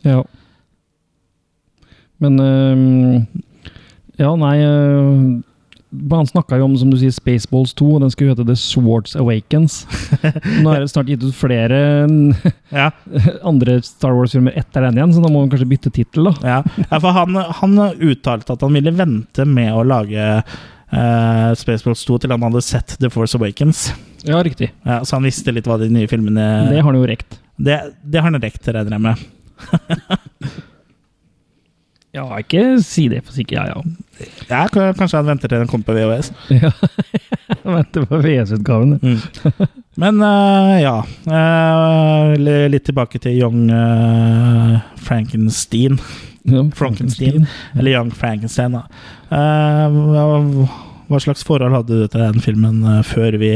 Ja. Men øhm, Ja, nei øh, Han snakka jo om som du sier, Spaceballs 2, og den skulle hete The Swords Awakens. Nå er det snart gitt ut flere Ja. andre Star Wars-filmer etter den igjen, så da må han kanskje bytte tittel. Ja, ja for han, han uttalte at han ville vente med å lage uh, Spaceballs 2 til han hadde sett The Force Awakens. Ja, riktig. Ja, så han visste litt hva de nye filmene Det har han jo rekt. Det, det har han rekt, regner jeg med. Ja, ikke si det for sikkert, ja, ja. Ja, kanskje han venter til den kommer på VHS. ja. Venter på VHS-utgaven. Mm. Men uh, ja uh, Litt tilbake til Young uh, Frankenstein. Ja, Frankenstein. Eller Young Frankenstein, da. Hva, slags forhold hadde du til den filmen før vi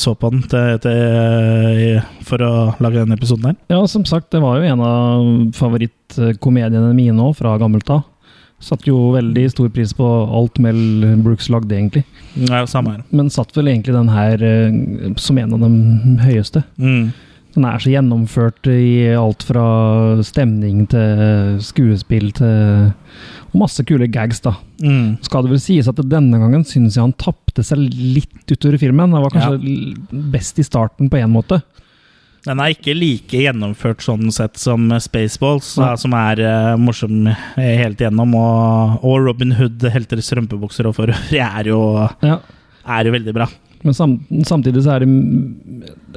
så på den til, til, for å lage den episoden her? Ja, som sagt, det var jo en av favorittkomediene mine òg, fra gammelt av. Satt jo veldig stor pris på alt Mel Brooks lagde, egentlig. Ja, samme her. Men satt vel egentlig den her eh, som en av de høyeste. Mm. Den er så gjennomført i alt fra stemning til skuespill til masse kule gags, da. Mm. Skal det vel sies at denne gangen syns jeg han tapte seg litt utover i filmen. Han var kanskje ja. best i starten på én måte. Den er ikke like gjennomført sånn sett som Spaceballs, ja. som er uh, morsom helt igjennom. Og, og Robin Hood helter i strømpebukser og for øvrig er Ja. er jo veldig bra. Men sam samtidig så er det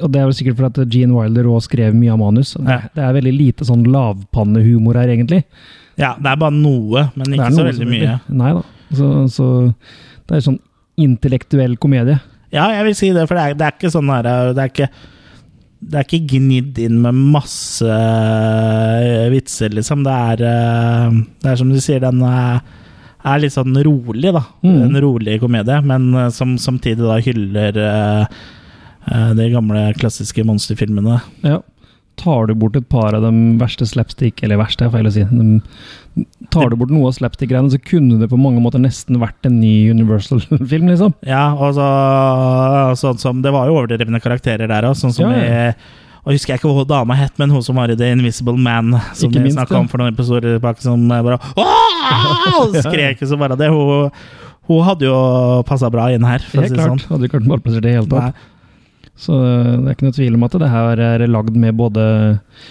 Og det er vel sikkert fordi Gene Wilder også skrev mye av manus. Det, Ja. det er veldig lite sånn lavpannehumor her, egentlig. Ja, det er bare noe, men ikke så veldig mye. Nei da. Så, så det er sånn intellektuell komedie. Ja, jeg vil si det, for det er, det er ikke sånn her Det er ikke det er ikke gnidd inn med masse eh, vitser, liksom. Det er, eh, det er som du sier, den er, er litt sånn rolig, da. Mm. En rolig komedie, men eh, som samtidig da hyller eh, eh, de gamle klassiske monsterfilmene. Ja. Tar du bort et par av de verste slapstick, eller verste jeg feil å si de, Tar du bort noe av slapstick-greiene, så kunne det på mange måter nesten vært en ny Universal-film, liksom. Ja, og så, sånn som Det var jo overdrevne karakterer der òg, sånn som Ja, ja. i og husker jeg ikke hva dama het, men hun som var i The Invisible Man, som Ikke vi minst, snakka om for noen episoder tilbake, som bare Åh! skrek så bare det. Hun, hun hadde jo passa bra inn her, for Helt si klart. sånn. Hadde ikke vært malplassert i det hele tatt. Nei. Så det er ikke noe tvil om at det her er lagd med både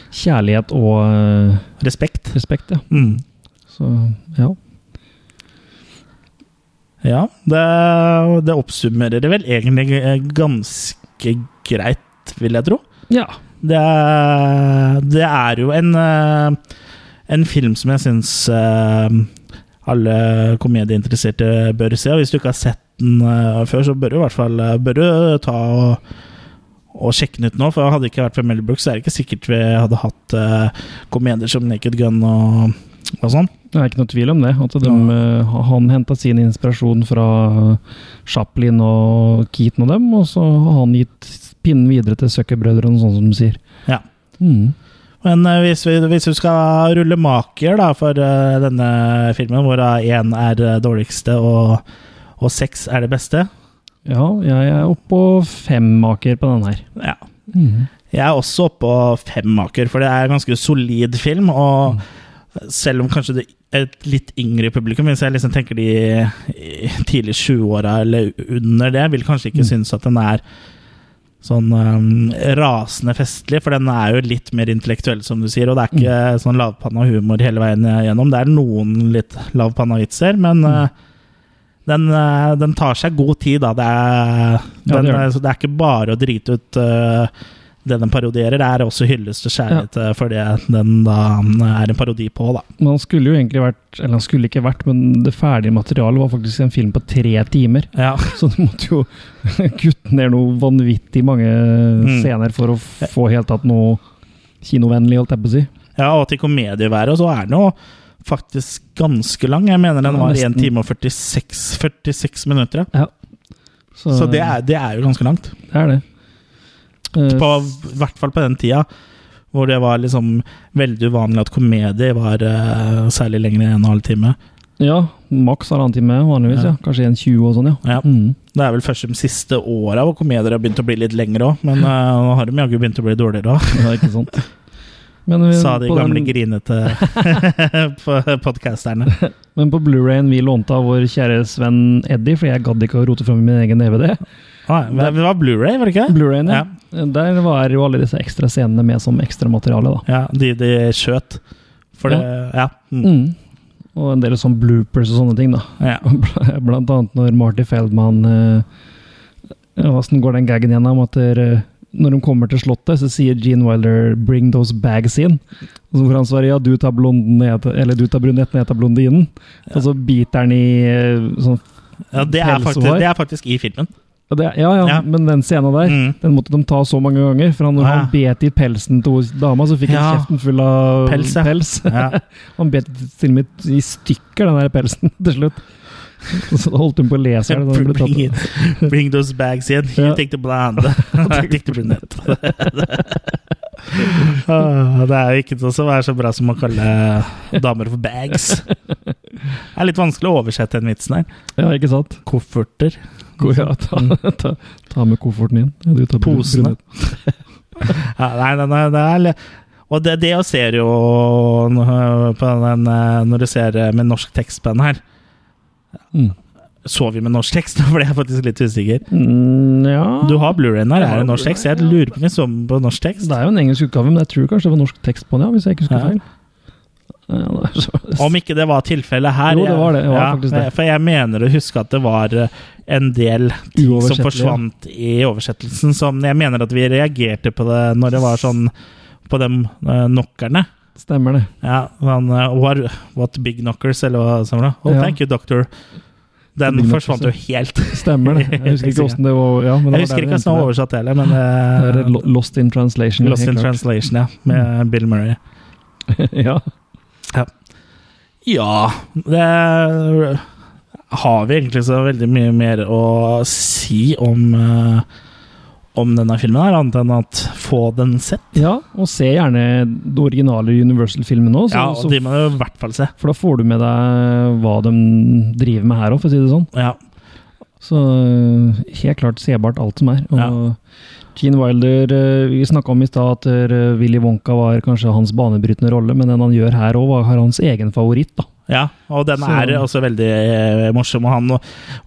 kjærlighet og øh, Respekt. respekt, ja. Mm. Så ja. Ja, det, det oppsummerer det vel egentlig ganske greit, vil jeg tro. Ja. Det det er jo en, eh, en film som jeg syns eh, alle komedieinteresserte bør se. Og hvis du ikke har sett den eh, før, så bør du i hvert fall eh, bør du ta og, og sjekke den ut nå. For hadde det ikke vært for Mel Brooks, så er det ikke sikkert vi hadde hatt uh, komedier som Naked Gun og, og sånn. Det er ikke noe tvil om det. At de, øh, han henta sin inspirasjon fra Chaplin og Keaton og dem, og så har han gitt pinnen videre til Zucker-brødrene, sånn som de sier. Ja. Mm. Men eh, hvis vi, hvis vi skal rulle maker da, for eh, denne filmen, hvor én er dårligste og, og seks er det beste Ja, jeg er oppå på fem maker på den her. Ja. Mm. Jeg er også oppå på fem maker, for det er en ganske solid film. Og selv om kanskje det er et litt yngre publikum, hvis jeg liksom tenker de tidlig 20-åra eller under det, vil kanskje ikke synes at den er sånn um, rasende festlig, for den er jo litt mer intellektuell, som du sier, og det er ikke sånn lavpanna humor hele veien gjennom. Det er noen litt lavpanna vitser, men uh, den, uh, den tar seg god tid, da. Det er, Ja, det den, uh, så det er ikke bare å drite ut uh, det den parodierer, det er også hyllest og kjærlighet ja. for det den da er en parodi på, da. Men han skulle jo egentlig vært Eller han skulle ikke vært, men det ferdige materialet var faktisk en film på tre timer. Ja. Så du måtte jo kutte ned noe vanvittig mange Mm. scener for å få helt tatt noe kinovennlig, holdt jeg på å si. Ja, og til komedieværet så er det jo faktisk ganske lang. Jeg mener den var 1 time og 46, 46 minutter. Ja. Så, Så det er, det er jo ganske langt. det er det. Eh, På, I hvert fall på den tida, hvor det var liksom veldig uvanlig at komedie var uh, særlig lenger enn en halv time. ja, maks halvannen time vanligvis, ja. Ja. Kanskje 1,20 og sånn, ja. Ja. Mm. Det er vel først de siste åra hvor komedier har begynt å bli litt lengre òg, men uh, nå har de jaggu begynt å bli dårligere òg. Ja. Men vi- sa de på gamle den- grinete podcasterne. Men på Blu-rayen vi lånte av vår kjære Sven Eddie, for jeg gadd ikke å rote fram min egen DVD Ah, det var Blu-ray, var det ikke? Blu-rayen, ja. Der var jo alle disse ekstra scenene med som ekstramateriale. Ja, de, de skjøt. For det Ja. Mm. Mm. Og en del sånn bloopers og sånne ting, da. Ja. Blant annet når Marty Feldman eh, ja, går den gagen igjen om at der, eh, når de kommer til Slottet, så sier Gene Wilder 'bring those bags in'. Og så hvor han svarer 'ja, du tar eller du tar brunetten, jeg tar blondinen'. Og så biter han i eh, sånn Ja, det er, faktisk, det er faktisk i filmen. Ja, det, ja, ja, Ja. men den scenen der, Mm. den måtte de ta så mange ganger. For han, når ja. han bet i pelsen til dama, så fikk han Ja. kjeften full av Pels, ja. pels. Ja. han bet til og med i stykker, den der pelsen, til slutt. Så da holdt hun på å le seg. da han ble tatt. Bring, it- bring those bags in. You Ja. take the blonde. I take the brunette. Ah, det er jo ikke til å være så bra som å kalle damer for bags. Det er litt vanskelig å oversette den vitsen her. Ja, ikke sant? Kofferter. Ja, ta, ta, ta med kofferten din. Ja, Posene. Ja, nei, nei, nei, det er Og det, det å ser jo på den, eh, når du ser eh, med norsk tekst på den her Mm. Så vi med norsk tekst? da er jeg faktisk litt usikker. Mm, ja Du har Blu-rayen her. Er det norsk tekst? Jeg lurer på om vi så den på norsk tekst. Det er jo en engelsk utgave, men jeg tror kanskje det var norsk tekst på den, ja, hvis jeg ikke husker feil. Ja, Om ikke det var tilfellet her Jo, det var det. Det var faktisk det. For jeg mener å huske at det var eh, en del ting som forsvant i oversettelsen. Som jeg mener at vi reagerte på det når det var sånn på de uh, knockerne. Stemmer det. Ja, han, eh, what, what big knockers, eller hva sa det? Oh, Ja. thank you, doctor. Den Big knockers, forsvant jo helt. Stemmer det. Jeg husker ikke hvordan det var. Ja, men Jeg husker ikke åssen det var oversatt heller, men uh, Det er Lost in translation. Lost in klart. Translation, ja. Med Bill Murray. ja. Ja, det har vi egentlig så veldig mye mer å si om, eh, om denne filmen, her, annet enn at få den sett. ja, og se gjerne det originale Universal-filmen òg. Ja, og de må du i hvert fall se. For da får du med deg hva de driver med her òg, for å si det sånn. Ja. Så øh, helt klart sebart alt som er. Og Ja. Gene Wilder øh, Vi snakka om i stad at øh, Willy Wonka var kanskje hans banebrytende rolle, men den han gjør her òg, har hans egen favoritt. da. Ja, og den Så- er også veldig eh, morsom. Og han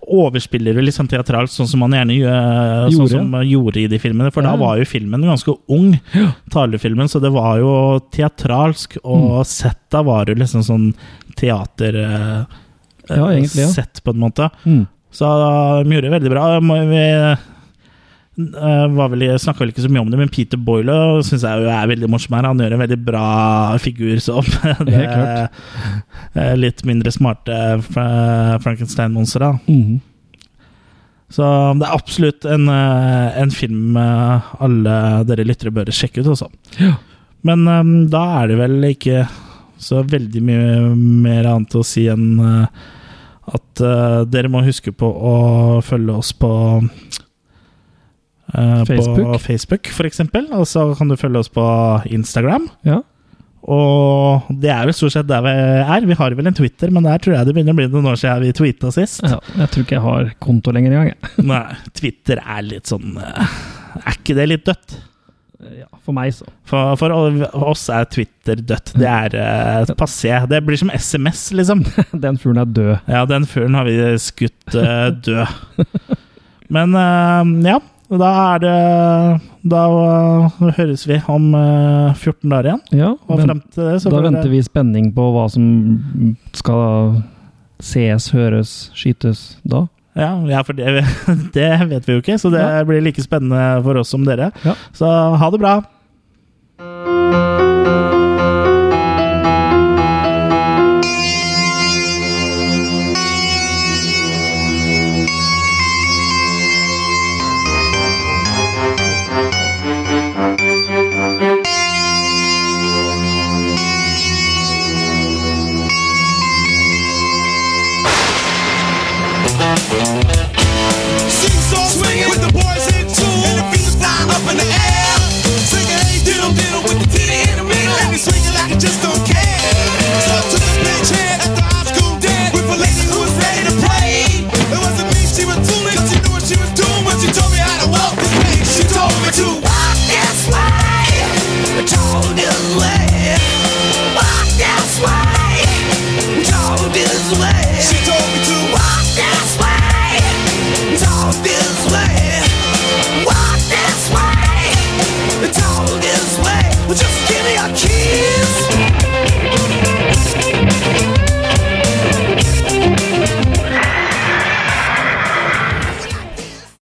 overspiller jo litt sånn teatralt, sånn som han gjerne gjør, sånn Gjorde. som han gjorde i de filmene. For Ja. da var jo filmen ganske ung, talefilmen, så det var jo teatralsk. Og Mm. setta var jo liksom sånn teater eh, Ja, egentlig, ja. Sett, på en måte. Mm. Så de gjorde det veldig bra. Må Vi eh, var vel, snakka vel ikke så mye om det, men Peter Boyle syns jeg er veldig morsom her. Han gjør en veldig bra figur som det eh, litt mindre smarte Fra- Frankenstein-monster. Mm -hmm. Så det er absolutt en, eh, en film eh, alle dere lyttere bør sjekke ut, også. Ja. Men eh, da er det vel ikke så veldig mye mer annet å si enn eh, at eh, dere må huske på å følge oss på eh, På Facebook. Facebook, for eksempel. Og så kan du følge oss på Instagram. Ja. Og det er vel stort sett der vi er. Vi har vel en Twitter, men der tror jeg det begynner å bli noen år siden vi tweeta sist. ja. Jeg tror ikke jeg har konto lenger engang. Nei, Twitter er litt sånn eh, Er ikke det litt dødt? Ja, for meg, så. For, for oss er Twitter dødt. Det er uh, passé. Det blir som SMS, liksom. Den fuglen er død. Ja, den fuglen har vi skutt uh, død. Men uh, ja, da er det Da eh, høres vi om eh, 14 dager igjen. Ja, Og frem til det så da venter vi i spenning på hva som skal sees, høres, skytes da. Ja, ja, for det, det vet vi jo ikke, så det blir like spennende for oss som dere. Ja. Så ha det bra.